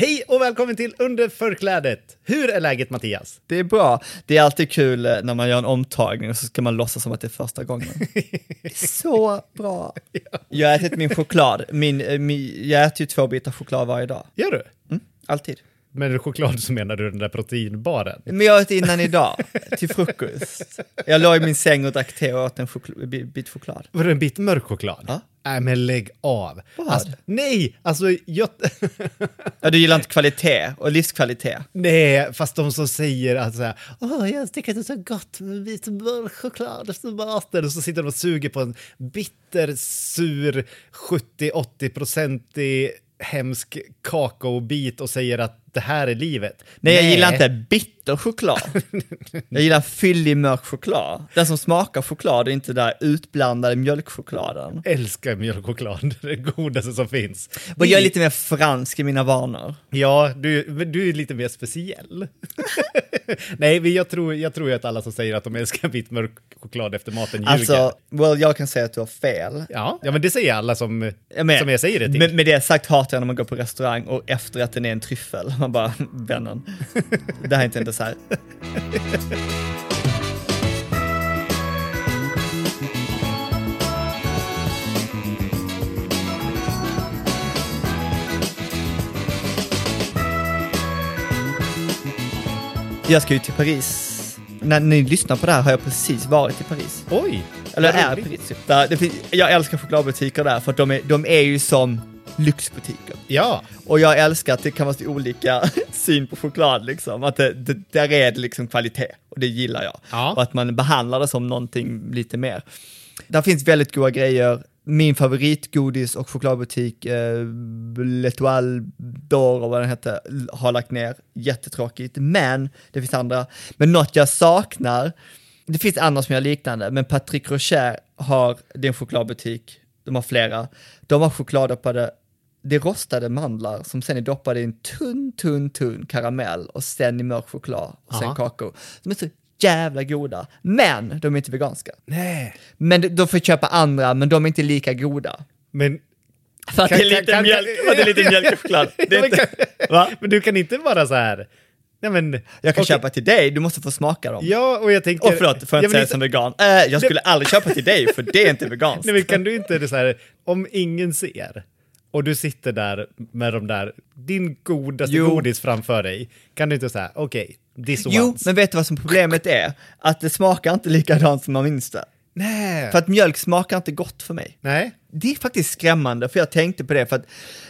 Hej och välkommen till Under förklädet. Hur är läget Mattias? Det är bra. Det är alltid kul eh, när man gör en omtagning och så ska man låtsas som att det är första gången. Så bra. Jag har ätit min choklad. Min, eh, min, jag äter ju två bitar choklad varje dag. Gör du? Alltid. Med choklad så menar du den där proteinbaren? Men jag åt innan idag, till frukost. Jag låg i min säng och drack te och åt en chokl- bi- bit choklad. Var det en bit mörk choklad? Ja. Nej men lägg av. Alltså, nej, alltså jag... Ja, du gillar inte kvalitet och livskvalitet. nej, fast de som säger att så här, Åh, jag tycker att det är så gott med en bit mörk choklad efter maten och så sitter de och suger på en bitter, sur, 70-80-procentig hemsk kakaobit och säger att det här är livet. Nej, jag gillar inte bitter choklad. Jag gillar fyllig mörk choklad. Den som smakar choklad och inte där utblandade mjölkchokladen. älskar mjölkchoklad, det är det godaste som finns. Och jag är lite mer fransk i mina vanor. Ja, du, men du är lite mer speciell. Nej, men jag tror, jag tror att alla som säger att de älskar vit mörk choklad efter maten ljuger. Alltså, well, jag kan säga att du har fel. ja, ja, men det säger alla som, Jag med, som jag säger det till. Med, med det sagt hatar jag när man går på restaurang och efterrätten är en tryffel. Man bara, vännen, det här är inte en dessert. Jag ska ju till Paris. När ni lyssnar på det här har jag precis varit i Paris. Oj! Eller är roligt. Paris. Där, det finns, jag älskar chokladbutiker där för att de är, de är ju som lyxbutiker. Ja, Och jag älskar att det kan vara så olika syn på choklad liksom. Att det, det, där är det liksom kvalitet och det gillar jag. Ja. Och att man behandlar det som någonting lite mer. Där finns väldigt goda grejer. Min favoritgodis och chokladbutik, eh, L'Etoile d'Or och vad den heter, har lagt ner. Jättetråkigt, men det finns andra. Men något jag saknar, det finns andra som gör liknande, men Patrick Rocher har, det är en chokladbutik, de har flera. De har chokladdoppade, det är rostade mandlar som sen är doppade i en tunn, tunn, tunn karamell och sen i mörk choklad och sen Aha. kakao. De är så jävla goda, men de är inte veganska. nej. Men de får köpa andra, men de är inte lika goda. Men, För att Kan- det är lite kan- mjölk, för det är lite mjölk i choklad. Det inte, men du kan inte vara så här... Nej, men, Jag kan okej. köpa till dig, du måste få smaka dem. Ja, och jag tänker... Och förlåt, får jag Ja, inte säga inte- som vegan? Äh, jag skulle aldrig köpa till dig, för det är inte veganskt. Nej, men kan du inte det så här, om ingen ser och du sitter där med de där, din godaste Jo. godis framför dig, kan du inte säga okej, this Jo, once. men vet du vad som problemet är? Att det smakar inte likadant som man minns det. Nej. För att mjölk smakar inte gott för mig. Nej. Det är faktiskt skrämmande, för jag tänkte på det, för att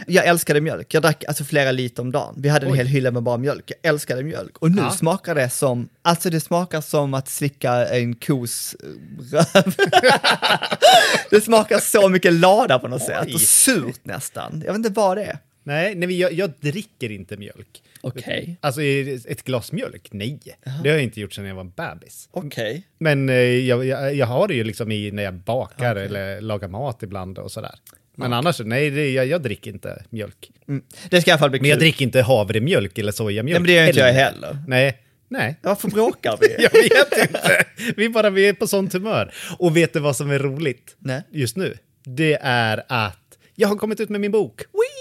jag älskade mjölk. Jag drack alltså flera liter om dagen. Vi hade en Oj. hel hylla med bara mjölk. Jag älskade mjölk. Och nu Ja. smakar det som, alltså det smakar som att slicka en kos röv. det smakar så mycket lada på något sätt, Oj. och surt nästan. Jag vet inte vad det är. Nej, nej jag, jag dricker inte mjölk. Okej. Alltså i- ett glas mjölk? Nej. Det har jag inte gjort sedan jag var en bebis. Okej. Men eh, jag, jag, jag har det ju liksom i när jag bakar eller lagar mat ibland och sådär. Men annars, nej, det, jag, jag dricker inte mjölk. Mm. Det ska i alla fall bli kul. Men jag dricker inte havremjölk eller sojamjölk. Nej, men det gör inte jag heller. Nej, nej. Varför bråkar vi? Jag vet inte. Vi bara vi är på sånt humör. Och vet du vad som är roligt Nej. just nu? Det är att jag har kommit ut med min bok. Whee!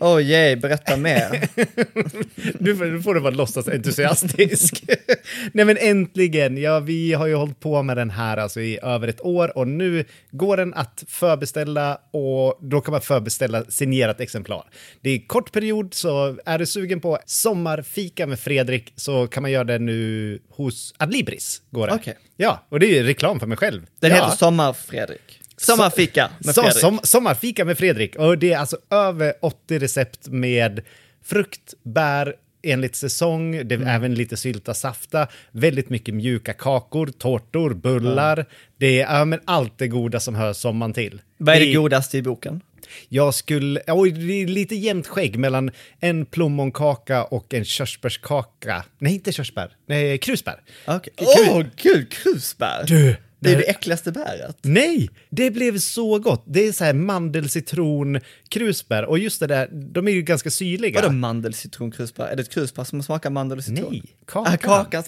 Oh, berätta mer. Nu får, nu får du vara låtsas entusiastisk. Nej men äntligen, ja vi har ju hållit på med den här alltså i över ett år och nu går den att förbeställa och då kan man förbeställa signerat exemplar. Det är kort period så är du sugen på sommarfika med Fredrik så kan man göra det nu hos Adlibris. Går det. Okej. Ja, och det är ju reklam för mig själv. Den ja. heter Sommar-Fredrik. Sommarfika med Fredrik. som, sommarfika med Fredrik. Och det är alltså över 80 recept med frukt, bär, enligt säsong. Det är Mm. även lite sylta, safta, väldigt mycket mjuka kakor, tårtor, bullar. Det är ja, men allt det goda som hör sommaren till. Vad är det godaste i boken? Jag skulle, oj, det är lite jämnt skägg mellan en plommonkaka och en körsbärskaka. Nej, inte körsbär, nej, krusbär. Okej. Kul. Åh, gud, krusbär! Du, det är det- äckligaste bäret. Nej, det blev så gott. Det är så här mandel, citron, krusbär och just det där, de är ju ganska syrliga. Vadå mandel, citron, krusbär? Är det ett krusbär som smakar mandel och citron? Nej, kaka. Ah, kakan.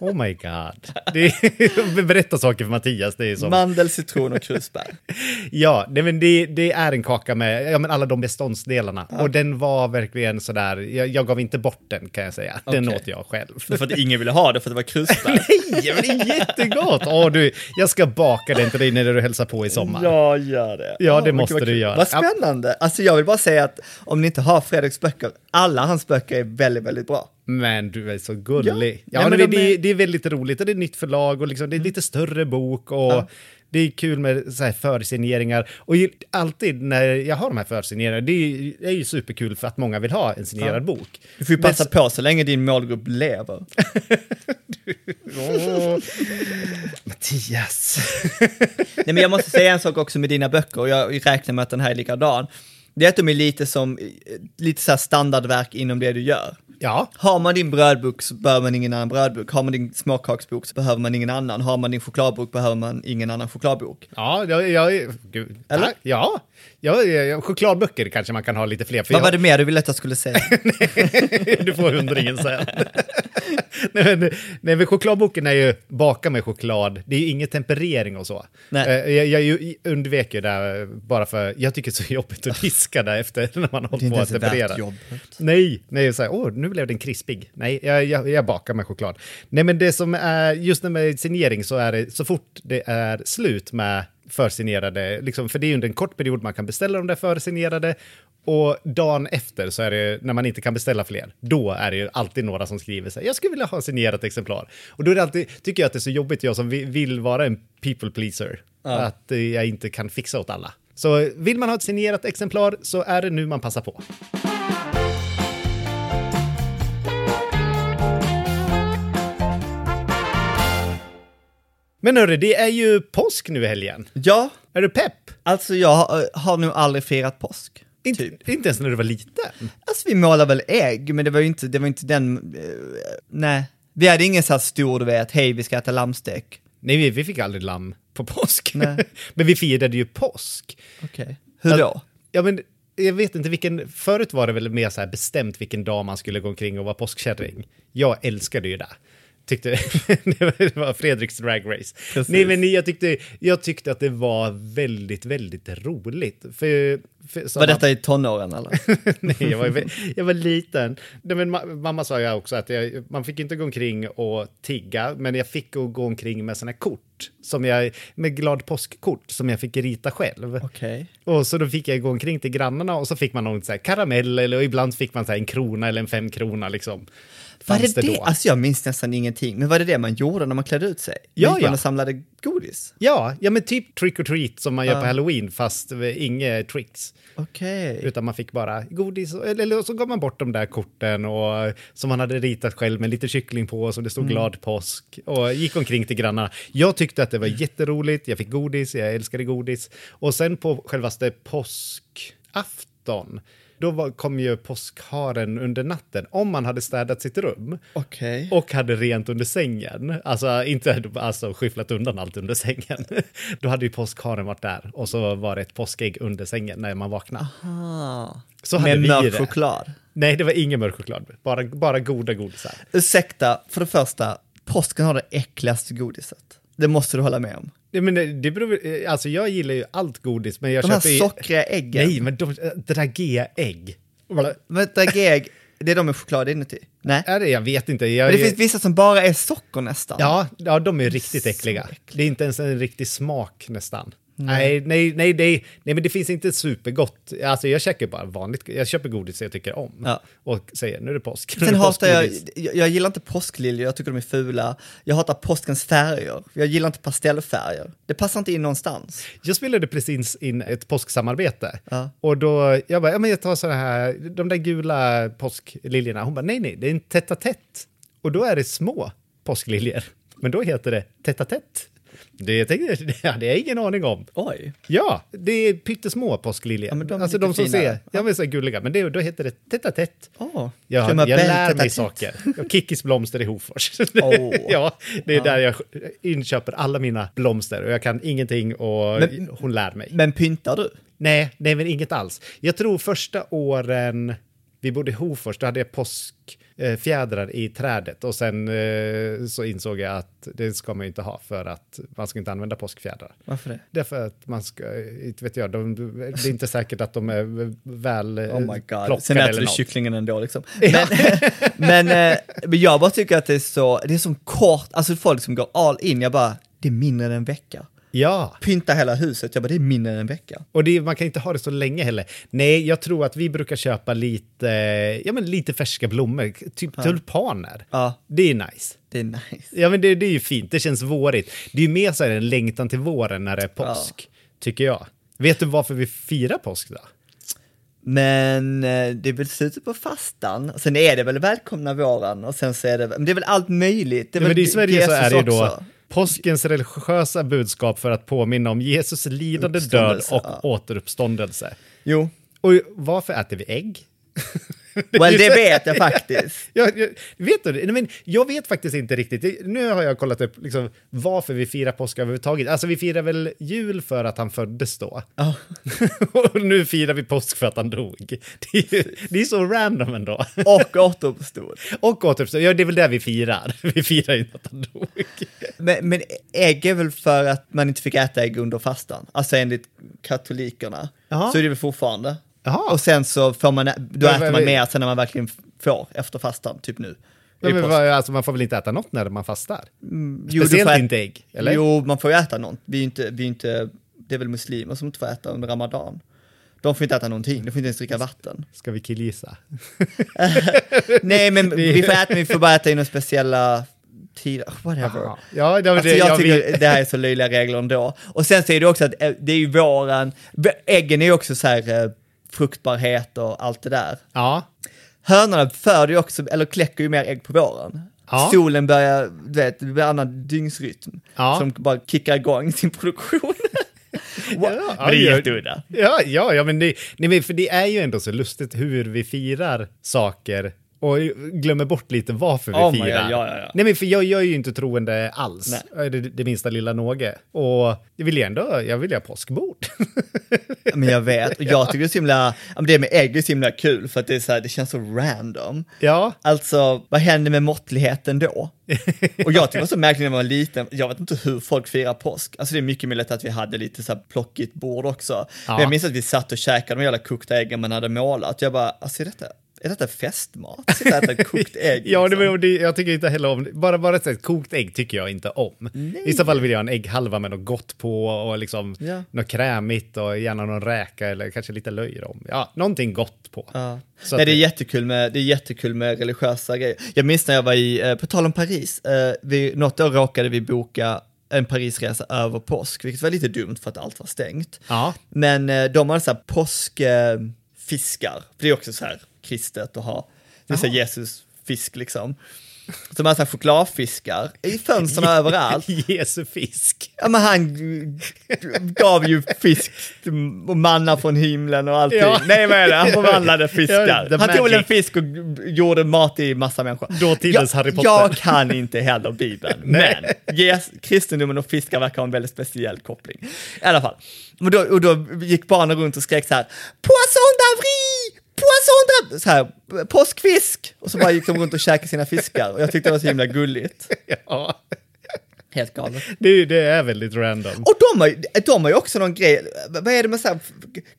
Oh my god. Det är, berätta saker för Mattias, det är som... mandel, citron och krusbär. Ja, nej, men det, det är en kaka med ja, men alla de beståndsdelarna. Och den var verkligen sådär, jag, jag gav inte bort den kan jag säga. Den Okej. åt jag själv. för att ingen ville ha det, för att det var krusbär. Nej, men det är jättegott! Åh, du, jag ska baka den till dig när du hälsar på i sommar. Ja, gör det. Ja, det Åh, måste du göra. Vad spännande. Alltså jag vill bara säga att om ni inte har Fredriks böcker, alla hans böcker är väldigt, väldigt bra. Men du är så gullig. Ja. Ja, Nej, men men det, de är- det, är väldigt roligt och det är nytt förlag och liksom, det är lite större bok och Ja. det är kul med så här försigneringar. Och alltid när jag har de här försigneringarna, det är, ju superkul för att många vill ha en signerad bok. Du får ju Men passa s- på så länge din målgrupp lever. Åh, Mattias. Nej, men jag måste säga en sak också med dina böcker, och jag räknar med att den här är likadan. Det är att de är lite som, eh, lite så standardverk inom det du gör. Ja, Har man din brödbok så behöver man ingen annan brödbok. Har man din småkaksbok så behöver man ingen annan. Har man din chokladbok behöver man ingen annan chokladbok. ja, jag, jag, gud, Eller? Ja, ja, ja, chokladböcker kanske man kan ha lite fler. Vad jag, var det mer du ville att jag skulle säga? du får hundringen sen. nej, men, nej, men chokladboken är ju baka med choklad. Det är ju inget temperering och så. Nej. Eh, Jag, jag undvek ju det bara för jag tycker det är så jobbigt att diska där efter när man hållit på att jobbet. Nej, nej, så här, åh, nu blev den krispig. Nej, jag, jag, jag bakar med choklad. Nej, men det som är, just när med signering så är det så fort det är slut med försignerade, liksom, för det är ju under en kort period man kan beställa de där försignerade och dagen efter så är det, när man inte kan beställa fler, då är det ju alltid några som skriver så här, jag skulle vilja ha signerat exemplar. Och då är det alltid, tycker jag att det är så jobbigt, jag som vi- vill vara en people pleaser, att eh, jag inte kan fixa åt alla. Så vill man ha ett signerat exemplar så är det nu man passar på. Men hörru, det är ju påsk nu i helgen. Ja, Är du pepp? alltså jag har, har nog aldrig firat påsk. Inte, Typ. inte ens när du var liten. Alltså vi målar väl ägg, men det var ju inte, det var inte den, eh, nej. Vi hade ingen så här stor, du vet, hej vi ska äta lammstek. Nej, vi, vi fick aldrig lamm på påsk. Nej. Men vi firade ju påsk. Okej. Hur då? Ja, men jag vet inte vilken... Förut var det väl mer så här bestämt vilken dag man skulle gå omkring och vara påskkärring. Jag älskade ju det. Tyckte det var Fredriks drag race. Precis. Nej, men jag tyckte, jag tyckte att det var väldigt, väldigt roligt. För, för Var detta i tonåren eller? Nej, jag var, jag var liten. Nej, men ma- mamma sa ju också att jag, man fick inte gå omkring och tigga, men jag fick gå omkring med såna kort, som jag, med glad påskkort som jag fick rita själv. Okej. Och så då fick jag gå omkring till grannarna och så fick man någon så här karamell eller ibland fick man så här en krona eller en femkrona liksom. Var det det? då. Alltså jag minns nästan ingenting, men var det det man gjorde när man klädde ut sig? Ja, man ja. och samlade godis? Ja, ja, men typ trick or treat som man gör Ja. på halloween fast inga tricks. Okej. Utan man fick bara godis, eller, eller så gav man bort de där korten och, som man hade ritat själv med lite kyckling på som det stod glad påsk och gick omkring till grannarna. Jag tyckte att det var jätteroligt, jag fick godis, jag älskade godis. Och sen på självaste påskafton, då var, kom ju påskharen under natten om man hade städat sitt rum Okej. och hade rent under sängen. Alltså inte alltså, skyfflat undan allt under sängen. Då hade ju påskharen varit där och så var det ett påskägg under sängen när man vaknade. Ah. Så hade Med vi mörk choklad. Nej, det var ingen mörk choklad. Bara, bara goda godisar. Ursäkta, för det första, påsken har det äckligaste godiset. Det måste du hålla med om. Nej, men det, beror, alltså jag gillar ju allt godis, men jag De här köper ju... sockriga äggen. Nej, men de, dragea ägg. Vänta, gegg, det är de med choklad inuti? Nej. Är det? Jag vet inte. Jag, Men det finns vissa som bara är socker nästan. ja, ja, de är riktigt äckliga. Det är inte ens en riktig smak nästan. Nej, nej, nej, nej, nej, men det finns inte supergott. Alltså jag käkar bara vanligt, jag köper godis jag tycker om. Ja. Och säger nu är det påsk. Sen hatar jag, jag, jag gillar inte påskliljor, jag tycker de är fula. Jag hatar påskens färger, jag gillar inte pastellfärger. Det passar inte in någonstans. Jag spelade precis in ett påsksamarbete. Ja. Och då, jag bara, ja men jag tar sådana här, de där gula påskliljorna. Hon bara, nej nej, det är en tätt tätt. Och då är det små påskliljor. Men då heter det tätt tätt. Det, tänkte, det hade jag ingen aning om. Oj. Ja, det är pyttesmå påskliljor. Ja, men de är alltså de som finare. ser, ja men så gulliga. Men det, då heter det tätt tätt. Oh. Jag, jag lär mig saker. Kickis blomster i Hofors. Åh. ja, det är där jag inköper alla mina blomster och jag kan ingenting och Men- hon lär mig. Men pyntar du? Nej, nej men inget alls. Jag tror första åren vi bodde i Hofors, då hade jag påskfjädrar i trädet och sen eh, så insåg jag att det ska man ju inte ha för att man ska inte använda påskfjädrar. Varför det? Därför att man ska, inte vet jag, de, det är inte säkert att de är väl Oh my god. plockade Sen äter du kycklingen ändå liksom. Men, men, eh, men jag bara tycker att det är så, det är så kort, alltså folk som går all in, jag bara, det är mindre än en vecka. Ja, Pynta hela huset, jag bara, det är mindre än en vecka. och det, man kan inte ha det så länge heller. Nej, jag tror att vi brukar köpa lite, ja men lite färska blommor, typ tulpaner. Ja. Det är nice. Det är nice. Ja, men det, det är ju fint. Det känns vårigt. Det är ju mer så här en längtan till våren när det är påsk, tycker jag. Vet du varför vi firar påsk då? Men eh, det är väl slutet på fastan, sen är det väl välkomna våren och sen så är det, men det är väl allt möjligt. Det är Ja, men i Sverige så är det ju då också. Påskens religiösa budskap för att påminna om Jesus lidande död och ja. återuppståndelse. Jo, Och varför äter vi ägg? well, det vet jag faktiskt. Jag, jag, vet du, men jag vet faktiskt inte riktigt. Nu har jag kollat upp liksom, varför vi firar påsk överhuvudtaget. Alltså vi firar väl jul för att han föddes då. Ja. och nu firar vi påsk för att han dog. Det är, ju- det är så random ändå. Och återuppstod. Och återuppstånd, ja det är väl det vi firar. Vi firar inte att han dog. Men, men ägg är väl för att man inte fick äta ägg under fastan? Alltså enligt katolikerna. Jaha. Så är det väl fortfarande. Jaha. Och sen så får man, då Men- äter man mer sen när man verkligen får efter fastan, typ nu. Men, men, alltså, man får väl inte äta något när man fastar? Jo, du Speciellt får ä- inte ägg, eller? Jo, man får ju äta något. Vi är inte, vi är inte, det är väl muslimer som inte får äta under ramadan. De får inte äta någonting, de får inte ens dricka vatten. Ska vi killgissa? Nej, men vi får äta, vi får bara äta inom speciella tider, whatever. Ja, det, Alltså det, jag ja, tycker vi, det här är så löjliga regler ändå. Och sen så är det också att eh, det är ju våren, äggen är ju också så här eh, fruktbarhet och allt det där. ja, Hönorna föder ju också, eller kläcker ju mer ägg på våren. Ja. Solen börjar, du vet, det blir annan dygnsrytm. Ja. Som bara kickar igång sin produktion. Ja, Men det är ja, jätteudda. Ja, ja, ja men, det, nej, men för det är ju ändå så lustigt hur vi firar saker och glömmer bort lite varför vi Oh firar. God, ja, ja, ja. Nej, men för jag, jag är ju inte troende alls, det, det minsta lilla något. Och jag vill ju ändå, jag vill ju ha påskbord. Men jag vet, och jag tycker det är så himla, det med ägg är så himla kul för att det är så här, det känns så random. ja, Alltså, vad händer med måttligheten då? Och jag tycker det var så märkligt när man var liten, jag vet inte hur folk firar påsk. Alltså det är mycket möjligt att vi hade lite så här plockigt bord också. Ja. Men jag minns att vi satt och käkade de jävla kokta äggen man hade målat. Jag bara, alltså är detta, är detta festmat? Sitta och äta kokt ägg? ja det, liksom? men det, jag tycker inte heller om, bara, bara ett kokt ägg tycker jag inte om. I så fall vill jag ha en ägghalva med något gott på och liksom Ja. något krämigt och gärna någon räka eller kanske lite löjrom. Ja, någonting gott på. Ja. Så Nej, det är det- jättekul med, det är jättekul med religiösa grejer. Jag minns när jag var i, eh, på tal om Paris, eh, vi, något år råkade vi boka en Parisresa över påsk, vilket var lite dumt för att allt var stängt. Ja. Men eh, de hade så här eh, fiskar. för det är också så här kristet att ha, det är så här Jesus fisk liksom. De hade så här chokladfiskar i fönstren överallt. Jesu fisk. Ja men han gav ju fisk och manna från himlen och allting. Ja. Nej vad är det? Han förvandlade Ja, fiskar. the han tog magic. en fisk och gjorde mat i massa människor. Dåtidens Harry Potter. Jag kan inte heller Bibeln, men yes, kristendomen och fiskar verkar ha en väldigt speciell koppling. I alla fall. Och då, och då gick barnen runt och skrek så här, Poisson d'Avry! Poisson d'Avry! Så här, påskfisk! Och så bara gick de runt och käkade sina fiskar och jag tyckte det var så himla gulligt. Ja. Helt galet. Det, det är väldigt random. Och de har, ju- de har ju också någon grej, vad är det med så här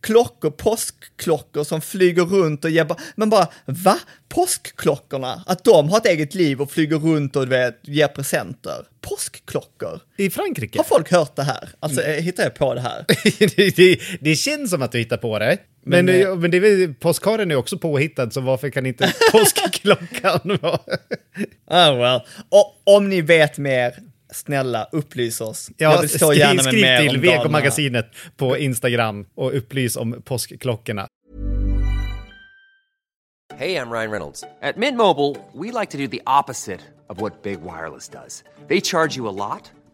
klockor, påskklockor som flyger runt och ger bara, men bara, va? Påskklockorna? Att de har ett eget liv och flyger runt och vet, ger presenter? Påskklockor? I Frankrike? Har folk hört det här? Alltså, eh, hittar jag på det här? det, det, det känns som att du hittar på det. Men, Men, men, men det är påskharen är också påhittad, så varför kan inte påskklockan vara... Oh well. Och om ni vet mer, snälla upplys oss. jag vill stå skri- gärna med skriv mer till VK-magasinet på Instagram och upplys om påskklockorna. Hey, I'm Ryan Reynolds. At Mint Mobile, we like to do the opposite of what Big Wireless does. They charge you a lot,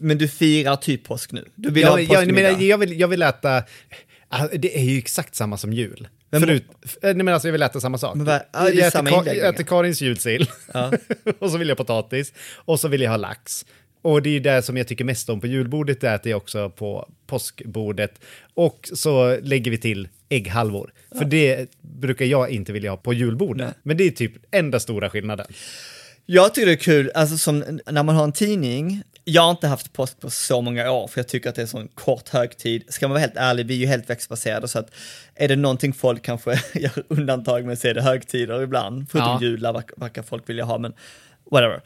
Men du firar typ påsk nu? Du vill ha Ja, jag, jag, påskmiddag? menar, jag, vill, jag vill äta... Ah, Det är ju exakt samma som jul. Men- Förut, nej men alltså jag vill äta samma sak. Men ja, är jag, äter Ka- jag äter Karins julsill. och så vill jag potatis. Och så vill jag ha lax. Och det är det som jag tycker mest om på julbordet, det äter jag också på påskbordet. Och så lägger vi till ägghalvor. För det brukar jag inte vilja ha på julbordet. Nej. Men det är typ enda stora skillnaden. Jag tycker det är kul, alltså som när man har en tidning, jag har inte haft påsk på så många år för jag tycker att det är en sån kort högtid. Ska man vara helt ärlig, vi är ju helt växtbaserade så att är det någonting folk kanske gör undantag med så är det högtider ibland. Förutom Ja. jular verkar, folk vilja ha, men whatever.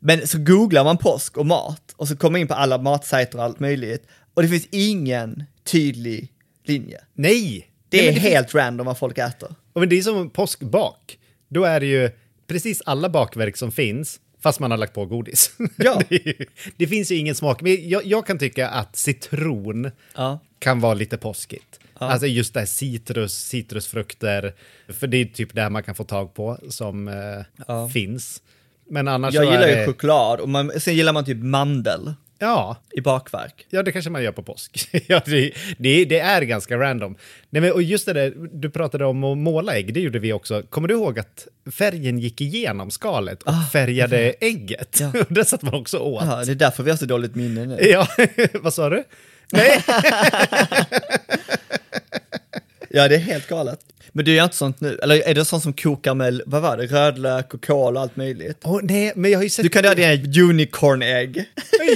Men så googlar man påsk och mat och så kommer man in på alla matsajter och allt möjligt och det finns ingen tydlig linje. Nej! Det Nej, är finns- helt random vad folk äter. Och men det är som påskbak. Då är det ju precis alla bakverk som finns, fast man har lagt på godis. Ja. det, ju- det finns ju ingen smak. Men jag, jag kan tycka att citron Ja. kan vara lite påskigt. Alltså just det här citrus, citrusfrukter, för det är typ det man kan få tag på som eh, finns. Men annars Jag gillar ju det, choklad och man, sen gillar man typ mandel Ja, i bakverk. Ja, det kanske man gör på påsk. ja, det, det, det är ganska random. Nej, men, och just det där, du pratade om att måla ägg, det gjorde vi också. Kommer du ihåg att färgen gick igenom skalet och färgade ägget? Ja. Det satt man också åt. Ja, det är därför vi har så dåligt minne nu. Ja, vad sa du? Nej, Ja, det är helt galet. Men du gör inte sånt nu? Eller är det sånt som kokar med, vad var det, rödlök och kål och allt möjligt? Åh, nej, men jag har ju sett... Du kan göra dina unicorn-ägg.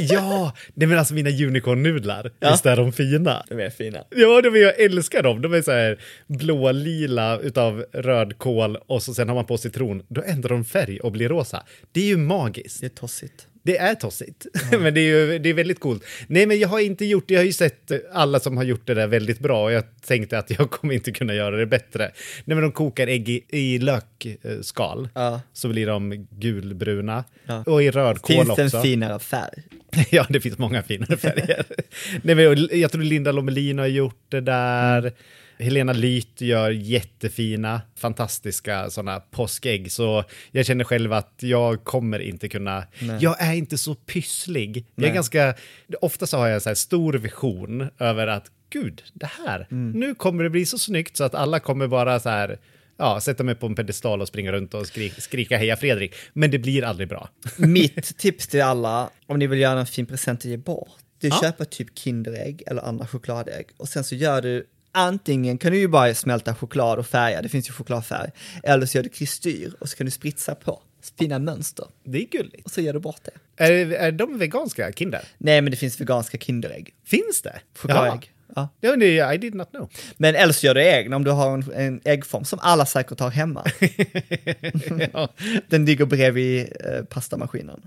Ja, nej men alltså mina unicorn-nudlar, Ja. visst är de fina? De är fina. Ja, de är, jag älskar dem. De är så här blå-lila utav rödkål och så sen har man på citron. Då ändrar de färg och blir rosa. Det är ju magiskt. Det är tossigt. Det är tossigt, men det är ju det är väldigt coolt. Nej, men jag har inte gjort det. Jag har ju sett alla som har gjort det där väldigt bra och jag tänkte att jag kommer inte kunna göra det bättre. Nej, men de kokar ägg i, i lökskal Ja. så blir de gulbruna Ja. och i rödkål Finns också. det en finare färg? ja, det finns många finare färger. Nej, men jag tror Linda Lomelin har gjort det där. Helena Lyth gör jättefina, fantastiska sådana påskägg. Så jag känner själv att jag kommer inte kunna... Jag är inte så pysslig. Jag är Nej. ganska... Ofta så har jag så här stor vision över att gud, det här, nu kommer det bli så snyggt så att alla kommer bara så här... Ja, sätta mig på en pedestal och springa runt och skri skrika heja Fredrik. Men det blir aldrig bra. Mitt tips till alla, om ni vill göra en fin present att ge bort, att Ja. köpa typ Kinderägg eller andra chokladägg och sen så gör du Antingen kan du ju bara smälta choklad och färga, det finns ju chokladfärg, eller så gör du kristyr och så kan du spritsa på fina mönster Det är gulligt. och så ger du bort det. Är, är de veganska Kinder? Nej, men det finns veganska Kinderägg, Finns det? chokladägg. Ja. Ja, det, I did not know. Men eller så gör du egna om du har en, en äggform som alla säkert har hemma. ja. Den ligger bredvid eh, pastamaskinen.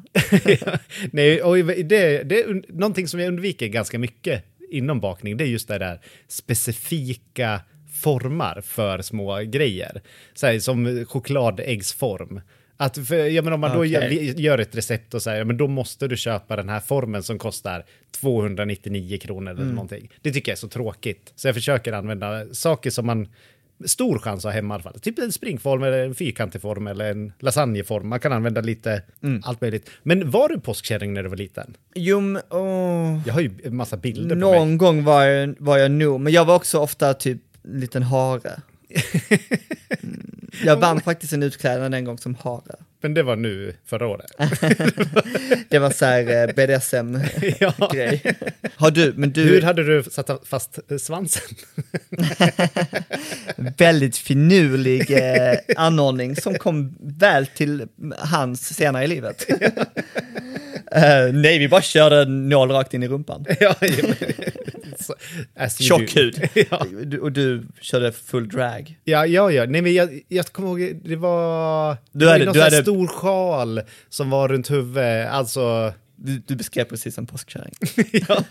Nej, och det, det är någonting som jag undviker ganska mycket inom bakning, det är just det där specifika formar för små grejer. Så här, som chokladäggsform. Att, för, ja, men om man då Okej. gör, gör ett recept och säger, ja, men då måste du köpa den här formen som kostar 299 kronor eller någonting. Det tycker jag är så tråkigt. Så jag försöker använda saker som man stor chans att ha hemma i alla fall. Typ en springform eller en fyrkantig form eller en lasagneform. Man kan använda lite allt möjligt. Men var du påskkärring när du var liten? Jo, åh. Jag har ju en massa bilder på mig. Någon gång var jag, var jag nog, men jag var också ofta typ en liten hare. Mm. Jag vann faktiskt en utklädnad en gång som hare. Men det var nu förra året. Det var så här eh, BDSM-grej. Ja. Har du, men du, Hur hade du satt fast eh, svansen? väldigt finurlig eh, anordning som kom väl till hans senare i livet. Eh, nej, vi bara körde en nål rakt in i rumpan. ja, Tjock hud. ja. Du, och du körde full drag. Ja, ja, ja. Nej, men jag, jag kommer ihåg, det var... Du det hade- någon du hade- stor sjal som var runt huvudet. Alltså... Du, du beskrev precis en påskkärring. ja.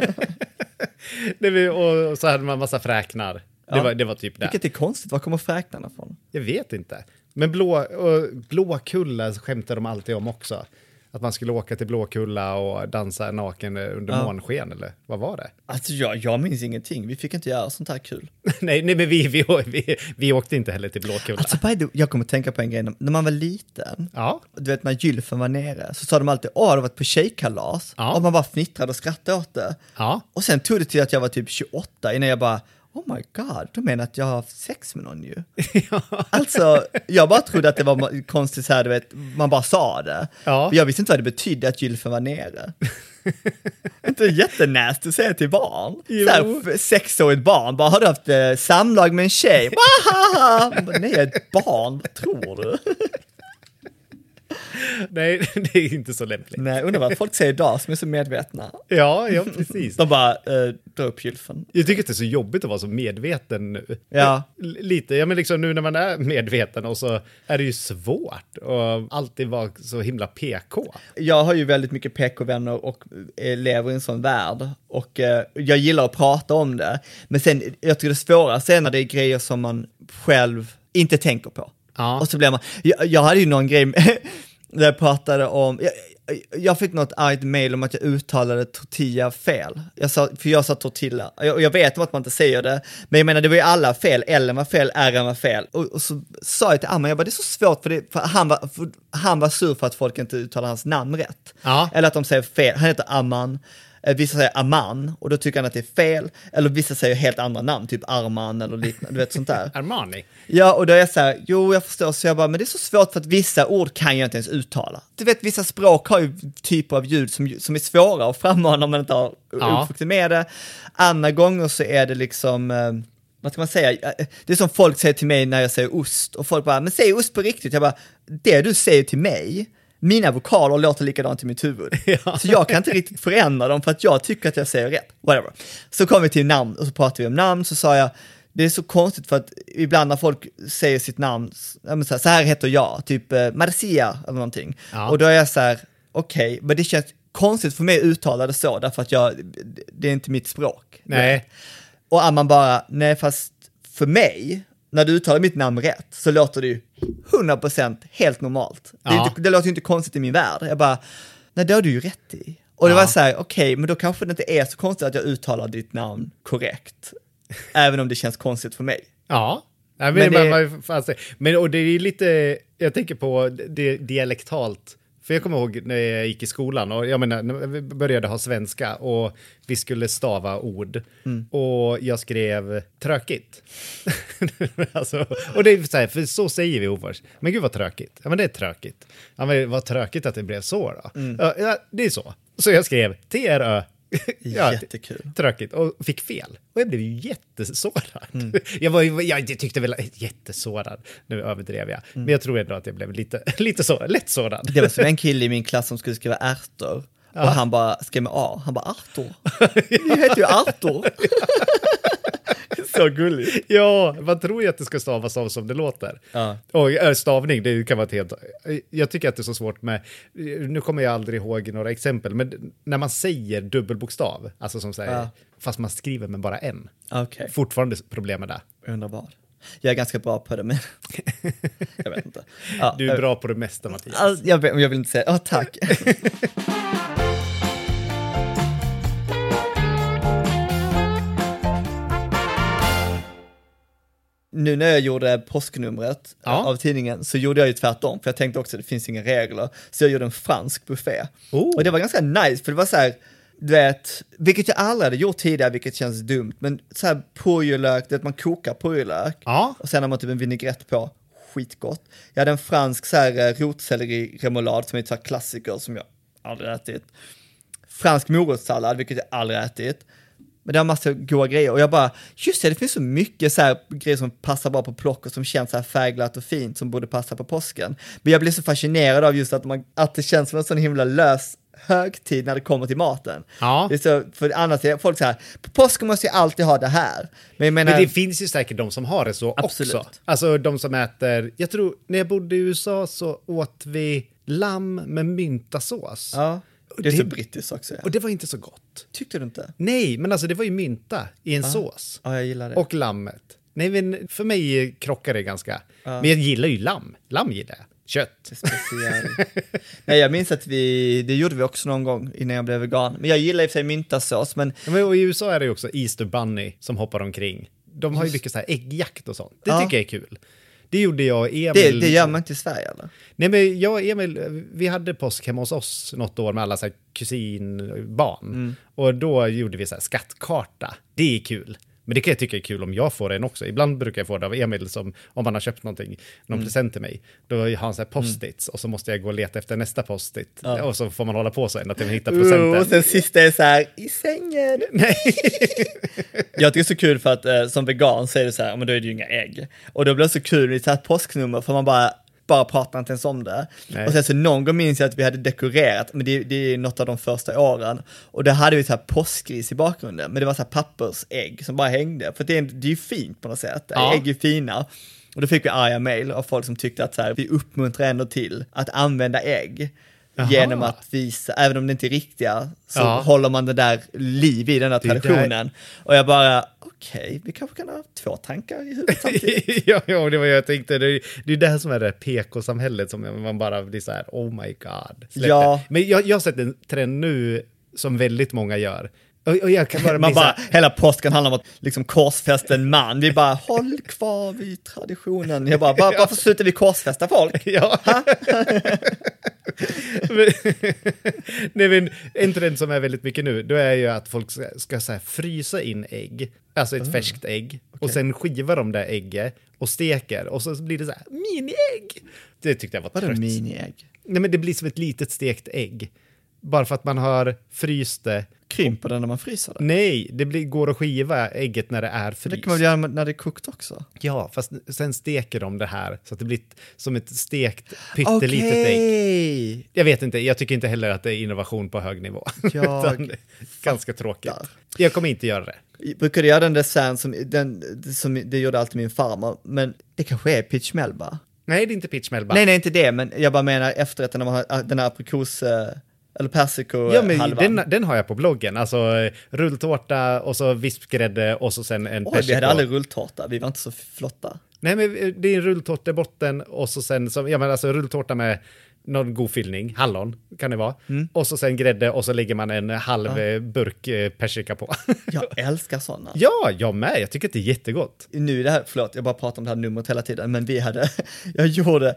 Nej, och, och så hade man massa fräknar. Det, Ja. var, det var typ det. Vilket är konstigt, var kommer fräknarna från? Jag vet inte. Men blå, och Blåkulla skämtar de alltid om också. Att man skulle åka till Blåkulla och dansa naken under Ja. månsken, eller vad var det? Alltså jag, jag minns ingenting, vi fick inte göra sånt här kul. nej, nej, men vi, vi, vi, vi åkte inte heller till Blåkulla. Alltså by jag kommer att tänka på en grej, när man var liten, Ja, du vet när gylfen var nere, så sa de alltid åh, har du varit på tjejkalas? Ja. Och man bara fnittrade och skrattade åt det. ja. Och sen tog det till att jag var typ 28 innan jag bara, oh my god, de menar att jag har haft sex med någon ju. Alltså, jag bara trodde att det var konstigt så här, du vet, man bara sa det. Ja. Jag visste inte vad det betydde att gylfen var nere. inte jättenäst att säga till barn. Jo. Så här, sexårigt barn, bara har du haft eh, samlag med en tjej? Bara, Nej, jag är ett barn, vad tror du? Nej, det är inte så lämpligt. Nej, undrar vad folk säger idag som är så medvetna. Ja, ja, precis. De bara, eh, dra upp gylfen. Jag tycker att det är så jobbigt att vara så medveten nu. Ja. L- Lite, ja men liksom nu när man är medveten och så är det ju svårt att alltid vara så himla PK. Jag har ju väldigt mycket PK-vänner och eh, lever i en sån värld och eh, jag gillar att prata om det. Men sen, jag tycker det svåraste är när det är grejer som man själv inte tänker på. Ja. Och så blir man, jag, jag hade ju någon grej där jag pratade om, jag, jag fick något argt mail om att jag uttalade tortilla fel. Jag sa, för jag sa tortilla, jag, jag vet om att man inte säger det, men jag menar det var ju alla fel, L var fel, R var fel. Och, och så sa jag till Amman, jag bara det är så svårt för, det, för, han, var, för han var sur för att folk inte uttalar hans namn rätt. Ja. Eller att de säger fel, han heter Amman, vissa säger Aman och då tycker han att det är fel, eller vissa säger helt andra namn, typ Arman eller liknande, du vet sånt där. Armani. Ja, och då är jag så här, jo jag förstår, så jag bara, men det är så svårt för att vissa ord kan jag inte ens uttala. Du vet, vissa språk har ju typer av ljud som, som är svåra att frammana om man inte har Ja. uppvuxit med det. Andra gånger så är det liksom, eh, vad ska man säga, Eh, det är som folk säger till mig när jag säger ost, och folk bara, men säg ost på riktigt. Jag bara, det du säger till mig, mina vokaler låter likadant i mitt huvud. Så jag kan inte riktigt förändra dem för att jag tycker att jag säger rätt. Whatever. Så kom vi till namn och så pratade vi om namn, så sa jag, det är så konstigt för att ibland när folk säger sitt namn, ja, så, här, heter jag, typ eh, Marcia eller någonting. Ja. Och då är jag så här, okej, men det känns konstigt för mig att uttala det så, därför att jag, det är inte mitt språk. Nej. Och Amman bara, nej fast för mig, när du uttalar mitt namn rätt, så låter det ju 100% helt normalt. Det, Ja. inte, det låter ju inte konstigt i min värld. Jag bara, nej det har du ju rätt i. Och det Ja. var så här, okej, men då kanske det inte är så konstigt att jag uttalar ditt namn korrekt. även om det känns konstigt för mig. Ja. Nej, Men men, det- fan, säga. men och det är lite, jag tänker på det dialektalt. För jag kommer ihåg när jag gick i skolan och jag menar, när vi började ha svenska och vi skulle stava ord och jag skrev trökigt. alltså, och det är så här, för så säger vi Hofors. Men gud vad tråkigt. Ja men det är tråkigt. Ja men vad tråkigt att det blev så då. Ja, ja, det är så. Så jag skrev T-R-Ö. Ja, Jättekul. Tråkigt och fick fel. Och jag blev ju jättesårad. Jag, var, ju- jag tyckte väl jättesårad, nu överdrev jag. Men jag tror ändå att jag blev lite, lite så, lätt sårad. Det var som en kille i min klass som skulle skriva ärtor. Och han bara skrev med A, han bara Artur. Du heter ju Artur. Så gulligt. Ja, man tror ju att det ska stavas av som det låter. Ja. Och äh, stavning, det kan vara ett helt... Jag tycker att det är så svårt med... Nu kommer jag aldrig ihåg några exempel, men när man säger dubbelbokstav, alltså som säger, Ja. fast man skriver med bara en. Okej, Fortfarande problem med det. vad. Jag är ganska bra på det, men jag vet inte. Ja, Du är bra på det mesta, Mattias. Alltså, jag, jag vill inte säga, ja tack. Nu när jag gjorde påsknumret Ja. av tidningen så gjorde jag ju tvärtom, för jag tänkte också att det finns inga regler. Så jag gjorde en fransk buffé. Oh. Och det var ganska nice, för det var så här, du vet, vilket jag aldrig hade gjort tidigare, vilket känns dumt, men så här purjolök, du vet man kokar purjolök Ja. och sen har man typ en vinägrett på, skitgott. Jag hade en fransk så här eh, rotselleri-remoulad som är ett så klassiker som jag aldrig ätit. Fransk morotssallad, vilket jag aldrig ätit. Men det har massa goda grejer och jag bara, just det, det finns så mycket så här grejer som passar bra på plock och som känns så här färgglatt och fint som borde passa på påsken. Men jag blir så fascinerad av just att, man, att det känns som en sån himla lös högtid när det kommer till maten. Ja. Det är så, för annars är folk så här, på påsken måste jag alltid ha det här. Men jag menar, Men det finns ju säkert de som har det så Absolut. också. Alltså de som äter, jag tror när jag bodde i USA så åt vi lamm med myntasås. ja, det är det- så brittiskt också. Ja. Och det var inte så gott. Tyckte du inte? Nej, men alltså det var ju mynta i en sås. Ja, jag gillar det. Och lammet. Nej, men för mig krockar det ganska. Men jag gillar ju lamm. Lamm gillar jag. Kött. Nej, jag minns att vi, det gjorde vi också någon gång innan jag blev vegan. Men jag gillar i och för sig myntasås, men Ja, Men I USA är det ju också Easter Bunny som hoppar omkring. De har ju mycket så här äggjakt och sånt. Det Ja. tycker jag är kul. Det gjorde jag och Emil. det, det gör man inte i Sverige eller? Nej, men jag och Emil, vi hade påsk hemma hos oss något år med alla så här kusinbarn. Mm. Och då gjorde vi så här skattkarta. Det är kul. Men det kan jag tycka är kul om jag får en också. Ibland brukar jag få det av Emil som om han har köpt någonting, någon Mm. present till mig. Då har han så här post-its och så måste jag gå och leta efter nästa post-it. Och så får man hålla på så ända till man hittar Oh, procenten. och sen sista är så här, i sängen. Nej. Jag tycker det är så kul för att eh, som vegan så är det så här, men då är det ju inga ägg. Och då blir det så kul ett så här påsknummer för man bara, bara pratar inte ens om det. Nej. Och sen så någon gång minns jag att vi hade dekorerat, men det, det är något av de första åren. Och då hade vi så här påskgris i bakgrunden, men det var så här pappersägg som bara hängde. För det är, det är ju fint på något sätt, Ja. ägg är fina. Och då fick vi arga mail av folk som tyckte att så här, vi uppmuntrar ändå till att använda ägg. Jaha. Genom att visa, även om det inte är riktiga, så Ja. håller man det där liv i den här är där- traditionen. Och jag bara, okej, vi kanske kan ha två tankar i huvudet samtidigt. ja, ja, det var jag tänkte. Det är det är det här som är det PK-samhället som man bara blir så här, oh my god. Släpp Ja. det. Men jag, jag har sett en trend nu som väldigt många gör. Och, och jag kan bara Man bara, hela påsken handlar om att liksom korsfästa en man. Vi bara, håll kvar vid traditionen. Jag bara, bara varför slutar vi korsfästa folk? Ja. Nej, men en trend som är väldigt mycket nu, då är ju att folk ska, ska så här, frysa in ägg, alltså ett färskt ägg, och sen skivar de det ägget och steker, och så blir det så här miniägg. Det tyckte jag var Vadå trött. miniägg? Nej, men det blir som ett litet stekt ägg. Bara för att man har fryst det. Krymper den när man fryser det? Nej, det blir, går att skiva ägget när det är Det fryst. kan man göra när det är kokt också? Ja, fast sen steker de det här så att det blir som ett stekt pyttelitet ägg. Okej! Jag vet inte, jag tycker inte heller att det är innovation på hög nivå. Jag det ganska tråkigt. Jag kommer inte göra det. Jag brukade göra den dessern som, den, som det gjorde alltid min farmor, men det kanske är pitch melba. Nej, det är inte pitch melba. Nej, nej, inte det, men jag bara menar efterrätten när man har den här aprikos, eh, eller persiko Ja, men den, den har jag på bloggen. Alltså rulltårta och så vispgrädde och så sen en Oj, vi persiko. hade aldrig rulltårta, vi var inte så flotta. Nej, men eh, det är en rulltårta i botten och så sen, som, ja men alltså rulltårta med någon god fyllning, hallon kan det vara. Mm. Och så sen grädde och så lägger man en halv eh, burk eh, persika på. Jag älskar sådana. ja, jag med. Jag tycker att det är jättegott. Nu är det här, förlåt, jag bara pratar om det här numret hela tiden, men vi hade, jag gjorde,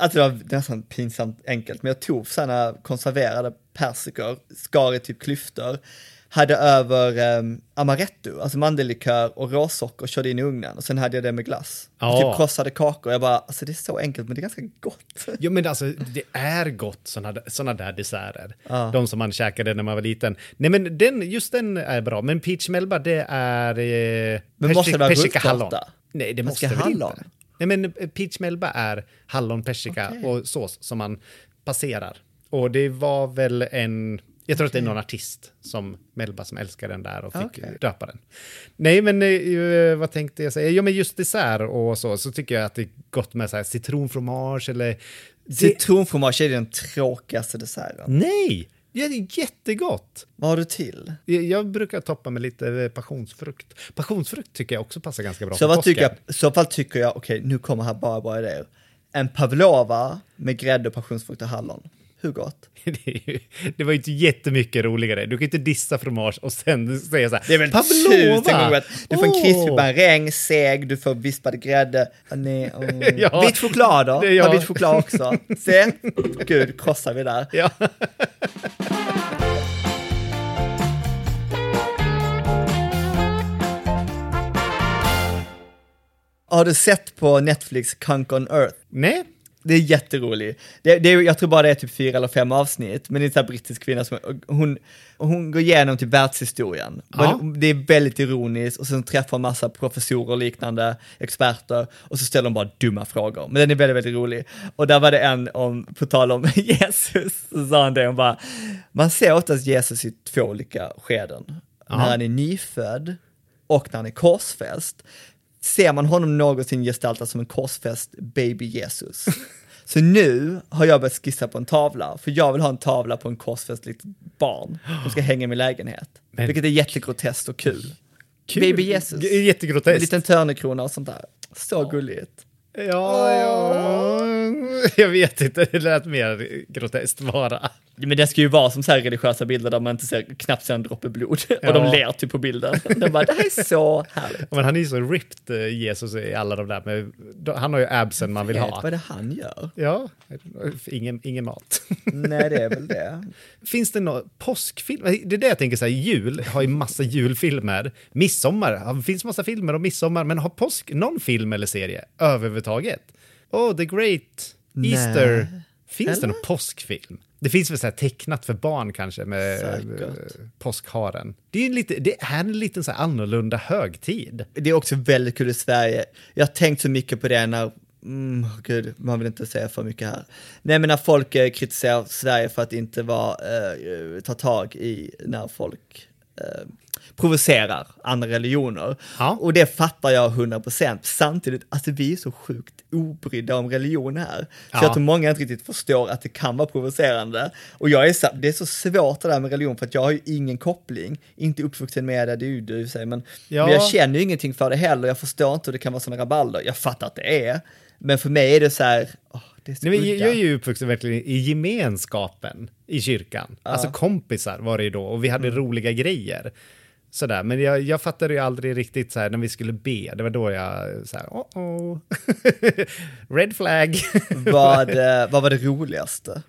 alltså det var nästan pinsamt enkelt, men jag tog sådana konserverade persikor, skar i typ klyftor, hade över um, amaretto, alltså mandellikör och råsocker, körde in i ugnen och sen hade jag det med glass. Ja. Och typ krossade kakor, jag bara, alltså det är så enkelt men det är ganska gott. Ja, men alltså det är gott såna, såna där desserter. Ja. De som man käkade när man var liten. Nej, men den, just den är bra. Men peach melba, det är... Eh, Men måste det vara persika rulltårta? hallon. Nej, det måste väl hallon? inte. Nej, men eh, peach melba är hallon, persika Okej. och sås som man passerar. Och det var väl en Jag tror att det är någon artist som Melba som älskar den där och fick Okej. döpa den. Nej, men eh, vad tänkte jag säga? Jo, men just dessert och så, så tycker jag att det är gott med så här citronfromage eller... Det, Citronfromage är den tråkigaste desserten. nej! Ja, det är jättegott! Vad har du till? Jag, jag brukar toppa med lite eh, passionsfrukt. Passionsfrukt tycker jag också passar ganska bra Så på tycker jag, så fall tycker jag, okej nu kommer här bara bra idéer. En pavlova med grädde, passionsfrukt och hallon. Hur gott? det, ju- var ju inte jättemycket roligare. Du kan inte dissa fromage och sen säga så här. Det är väl Pavlova! tusen gånger att du får en krispig maräng, seg, du får vispad grädde. Ah, nej, mm. Ja. Vit choklad då? Det- ja. Har vit choklad också? Se, gud, krossar vi där. Ja. Har du sett på Netflix Kunk on Earth? Nej, Det är jätteroligt. Det, det, jag tror bara det är typ fyra eller fem avsnitt, men det är en sån här brittisk kvinna som, hon, hon går igenom till världshistorien. Ja. Det är väldigt ironiskt och sen träffar hon massa professorer och liknande experter och så ställer hon bara dumma frågor. Men den är väldigt, väldigt rolig. Och där var det en om, på tal om Jesus, så sa han det, hon bara, man ser oftast Jesus i två olika skeden. När han är nyfödd och när han är korsfäst. Ser man honom någonsin gestaltas som en korsfäst baby Jesus? Så nu har jag börjat skissa på en tavla, för jag vill ha en tavla på en korsfäst litet barn som ska hänga i min lägenhet. Men- Vilket är jättegroteskt och kul. kul. Baby Jesus. Med en Jättegroteskt. liten törnekrona och sånt där. Så gulligt. Ja, ja. Jag vet inte, det lät mer groteskt bara. Men det ska ju vara som så här religiösa bilder där man inte ser, knappt ser en droppe blod. Och Ja. de ler typ på bilden. De bara, det här är så härligt. Men han är ju så ripped, eh, Jesus, i alla de där. Med, han har ju absen man vill ha. vad det han gör? Ja, ingen, ingen mat. Nej, det är väl det. Finns det någon påskfilm? Det är det jag tänker, så här, jul har ju massa julfilmer. Midsommar, det finns massa filmer om midsommar, men har påsk någon film eller serie överhuvudtaget? Oh, The Great Easter. Nej. Finns det Eller? någon påskfilm? Det finns väl så här tecknat för barn kanske med Säkert. eh, påskharen. Det är, lite, det är en liten så här annorlunda högtid. Det är också väldigt kul i Sverige. Jag har tänkt så mycket på det när, mm, gud, man vill inte säga för mycket här. Nej men när folk eh, kritiserar Sverige för att inte vara, eh, ta tag i när folk eh, provocerar andra religioner. Ja. Och det fattar jag 100%. Samtidigt, alltså vi är så sjukt obrydda om religion här. Så Ja. jag tror många inte riktigt förstår att det kan vara provocerande. Och jag är så, det är så svårt det där med religion för att jag har ju ingen koppling, inte uppvuxen med det, det är ju du sig, men, Ja. men jag känner ju ingenting för det heller, jag förstår inte hur det kan vara sådana rabalder. Jag fattar att det är, men för mig är det så här, åh, det är så Nej, jag, är ju uppvuxen verkligen i gemenskapen i kyrkan. Alltså kompisar var det ju då och vi hade roliga grejer. Sådär, men jag, jag fattade ju aldrig riktigt så här när vi skulle be. Det var då jag så här, oh oh. Red flag. vad, eh, vad var det roligaste?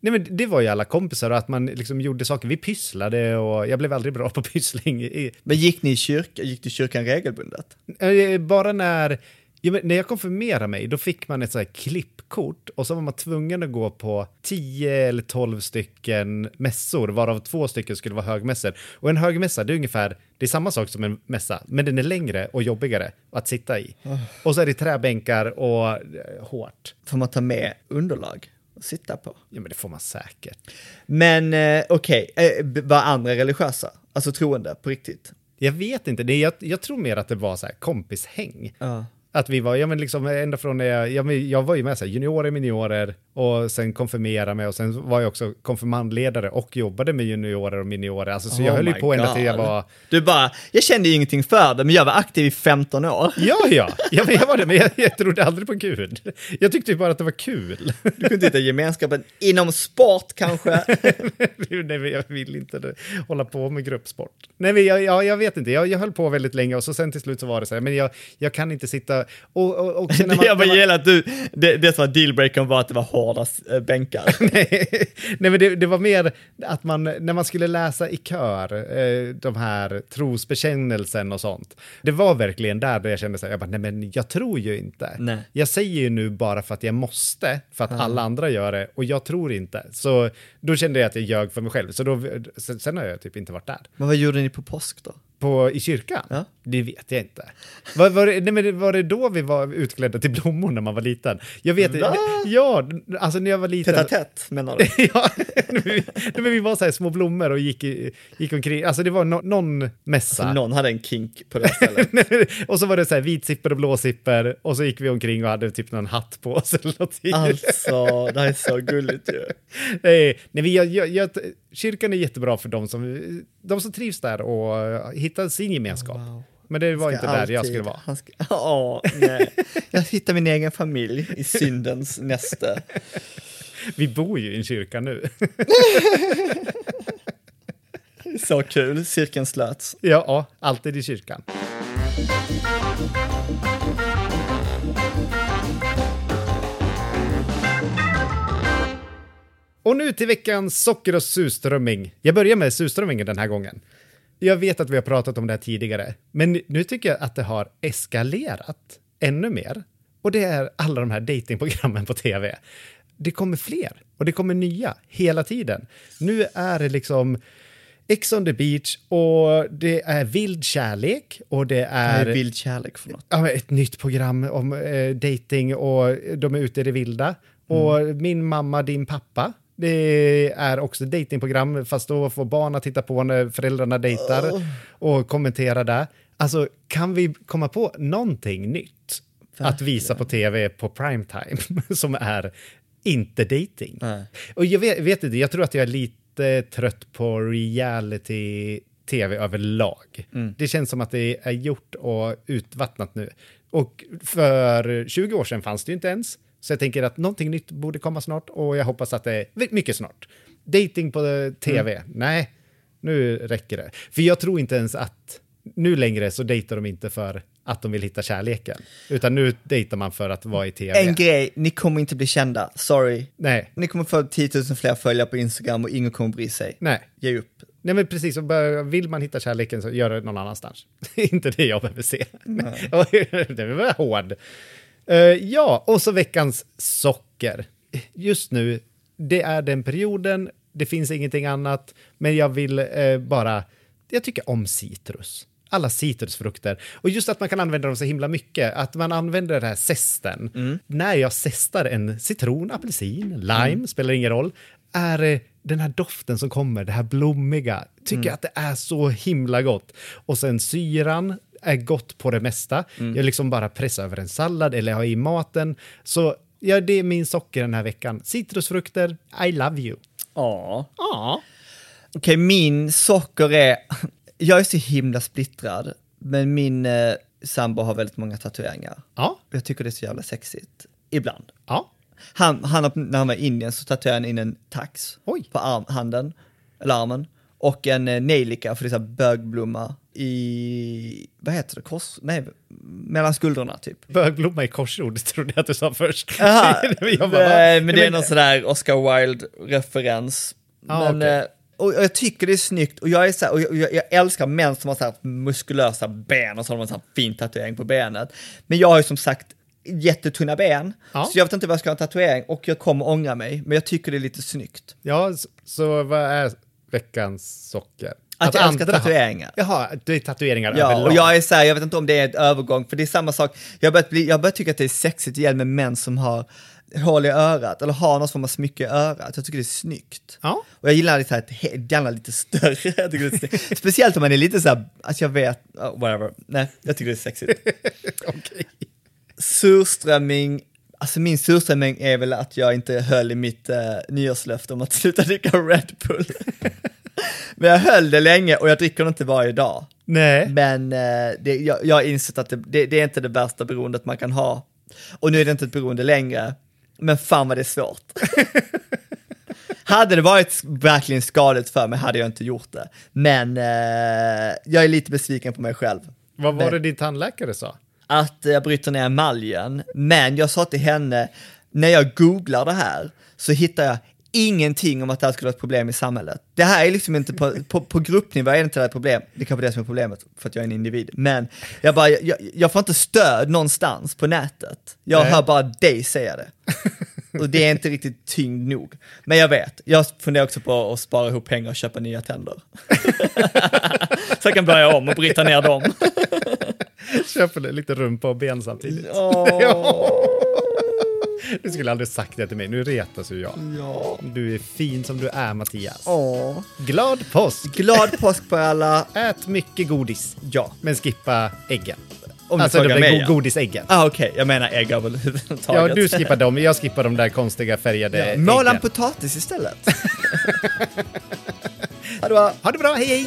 Nej men det var ju alla kompisar och att man liksom gjorde saker. Vi pysslade och jag blev aldrig bra på pyssling. Men gick ni i kyrka, gick du i kyrkan regelbundet? Eh, Bara när, ja, men när jag konfirmerade mig, då fick man ett så här klippkort och så var man tvungen att gå på 10 eller 12 stycken mässor, varav två stycken skulle vara högmässor. Och en högmässa, det är ungefär, det är samma sak som en mässa, men den är längre och jobbigare att sitta i. Och så är det träbänkar och eh, hårt. Får man ta med underlag och sitta på? Ja, men det får man säkert. Men eh, okej, eh, b- var andra religiösa? Alltså troende, på riktigt? Jag vet inte, det, jag, jag tror mer att det var så här kompishäng. Ja. Att vi var, ja men liksom ända från när jag, jag, jag var ju med så här, juniorer, miniorer och sen konfirmerade mig och sen var jag också konfirmandledare och jobbade med juniorer och miniorer. Alltså, så jag Oh höll ju på ända God. till jag var, Du bara, jag kände ju ingenting för det, men jag var aktiv i 15 år. ja ja, ja men jag var det, men jag, jag trodde aldrig på Gud. Jag tyckte ju bara att det var kul. Du kunde hitta gemenskapen inom sport kanske. Nej, men jag vill inte hålla på med gruppsport. Nej, men jag, jag, jag vet inte, jag, jag höll på väldigt länge och så sen till slut så var det så här, men jag, jag kan inte sitta och... och, och sen när man, jag bara gillar att du, det, det som var dealbreakern var att det var hårda eh, bänkar. Nej, nej men det, det var mer att man, när man skulle läsa i kör, eh, de här trosbekännelsen och sånt. Det var verkligen där, där jag kände så här, jag bara, nej men jag tror ju inte. Nej. Jag säger ju nu bara för att jag måste, för att alla andra gör det, och jag tror inte. Så då kände jag att jag ljög för mig själv, så då, sen, sen har jag typ inte varit där. Men vad gjorde ni på påsk då? På, I kyrkan? Ja. Det vet jag inte. Var, var, det, nej, men var det då vi var utklädda till blommor när man var liten? Jag vet Va? Ja, alltså när jag var liten. Tätt tätt menar du? ja, nej, men vi, var så här små blommor och gick, gick omkring. Alltså det var no, någon mässa. Någon hade en kink på det stället. och så var det så här vitsipper och blåsipper och så gick vi omkring och hade typ någon hatt på oss eller. Alltså, det här är så gulligt ju. Nej, nej, jag, jag, jag, kyrkan är jättebra för de som, de som trivs där och hittar sin gemenskap. Men det var inte där jag skulle vara. Han ska, nej. Jag hittar min egen familj i syndens näste. Vi bor ju i en kyrka nu. Så kul, cirkeln slöts. ja, ja, alltid i kyrkan. Och nu till veckans socker och surströmming. Jag börjar med surströmmingen den här gången. Jag vet att vi har pratat om det här tidigare, men nu tycker jag att det har eskalerat ännu mer. Och det är alla de här datingprogrammen på tv. Det kommer fler och det kommer nya hela tiden. Nu är det liksom Ex on the beach och det är vild kärlek och det Det är, är vild kärlek för något. ja, ett nytt program om eh, dating och de är ute i det vilda. Och min mamma, din pappa. Det är också datingprogram fast då får barnen titta på när föräldrarna dejtar och kommentera där. Alltså, kan vi komma på någonting nytt att visa på tv på primetime som är inte dating? Nej. Och jag vet, vet inte, jag tror att jag är lite trött på reality-tv överlag. Det känns som att det är gjort och utvattnat nu. Och för 20 år sedan fanns det ju inte ens. Så jag tänker att någonting nytt borde komma snart och jag hoppas att det är mycket snart. Dating på tv, nej, nu räcker det. För jag tror inte ens att nu längre så dejtar de inte för att de vill hitta kärleken, utan nu dejtar man för att vara i tv. En grej, ni kommer inte bli kända, sorry. Nej, Ni kommer få 10 000 fler följare på Instagram och ingen kommer bry sig. nej. Ge upp. Nej men precis, och vill man hitta kärleken så gör det någon annanstans. inte det jag behöver se. det var hård. Eh, ja, och så veckans socker. Just nu, det är den perioden, det finns ingenting annat, men jag vill eh, bara, jag tycker om citrus. Alla citrusfrukter. Och just att man kan använda dem så himla mycket, att man använder det här zesten. När jag zestar en citron, apelsin, lime, spelar ingen roll, är eh, den här doften som kommer, det här blommiga, tycker jag att det är så himla gott. Och sen syran är gott på det mesta. Jag liksom bara pressar över en sallad eller har i maten. Så ja, det är min socker den här veckan. Citrusfrukter, I love you. Ja. Ja. Okej, min socker är, jag är så himla splittrad, men min eh, sambo har väldigt många tatueringar. Ja. Jag tycker det är så jävla sexigt, ibland. Ja. Han, han, när han var i Indien så tatuerade han in en tax Oj. på arm, handen, eller armen, och en eh, nejlika, för det är så bögblomma i, vad heter det, kors, nej, mellan skuldrorna typ. Bögblomma i korsord trodde jag att du sa först. Jag bara, nej, men det är någon sån där Oscar Wilde-referens. Ja, men, okej. eh, och och jag tycker det är snyggt och jag, är så här, och jag, jag älskar män som har så här muskulösa ben och så har de en så här fin tatuering på benet. Men jag har ju som sagt jättetunna ben, Ja. så jag vet inte vad jag ska ha en tatuering och jag kommer ångra mig, men jag tycker det är lite snyggt. Ja, så, så vad är veckans socker? Att jag älskar tatueringar. Jaha, det är tatueringar Ja, överlag. och jag är så här, jag vet inte om det är ett övergång, för det är samma sak. Jag har börjat, bli, jag tycka att det är sexigt igen med män som har hål i örat, eller har någon form av smycke i örat. Jag tycker det är snyggt. Ja. Och jag gillar lite, här, gärna lite större. Jag tycker det är. Speciellt om man är lite så här, att jag vet, oh, whatever. Nej, jag tycker det är sexigt. Okej. Surströmming, alltså min surströmming är väl att jag inte höll i mitt uh, nyårslöfte om att sluta dricka Red Bull. Men jag höll det länge och jag dricker det inte varje dag. Nej. Men eh, det, jag, jag har insett att det, det, det är inte det värsta beroendet man kan ha. Och nu är det inte ett beroende längre. Men fan vad det är svårt. hade det varit verkligen skadligt för mig hade jag inte gjort det. Men eh, jag är lite besviken på mig själv. Vad var Men- det din tandläkare sa? Att jag bryter ner emaljen. Men jag sa till henne, när jag googlar det här så hittar jag ingenting om att det här skulle vara ett problem i samhället. Det här är liksom inte på, på, på gruppnivå är det inte ett problem. Det kan vara det som är problemet för att jag är en individ. Men jag bara, jag, jag får inte stöd någonstans på nätet. Jag Nej. hör bara dig säga det. Och det är inte riktigt tyngd nog. Men jag vet, jag funderar också på att spara ihop pengar och köpa nya tänder. Så jag kan börja om och bryta ner dem. Köper lite rumpa och ben samtidigt. Du skulle aldrig sagt det till mig, nu retas ju jag. Ja. Du är fin som du är Mattias. Åh. Glad påsk! Glad påsk på alla. Ät mycket godis. Ja. Men skippa äggen. Om alltså de där ja. go- godisäggen. Ah, Okej, jag menar ägg överhuvudtaget. Ja, du skippar dem, jag skippar de där konstiga färgade Ja, äggen. Måla en potatis istället. ha det bra. Ha det bra, hej hej!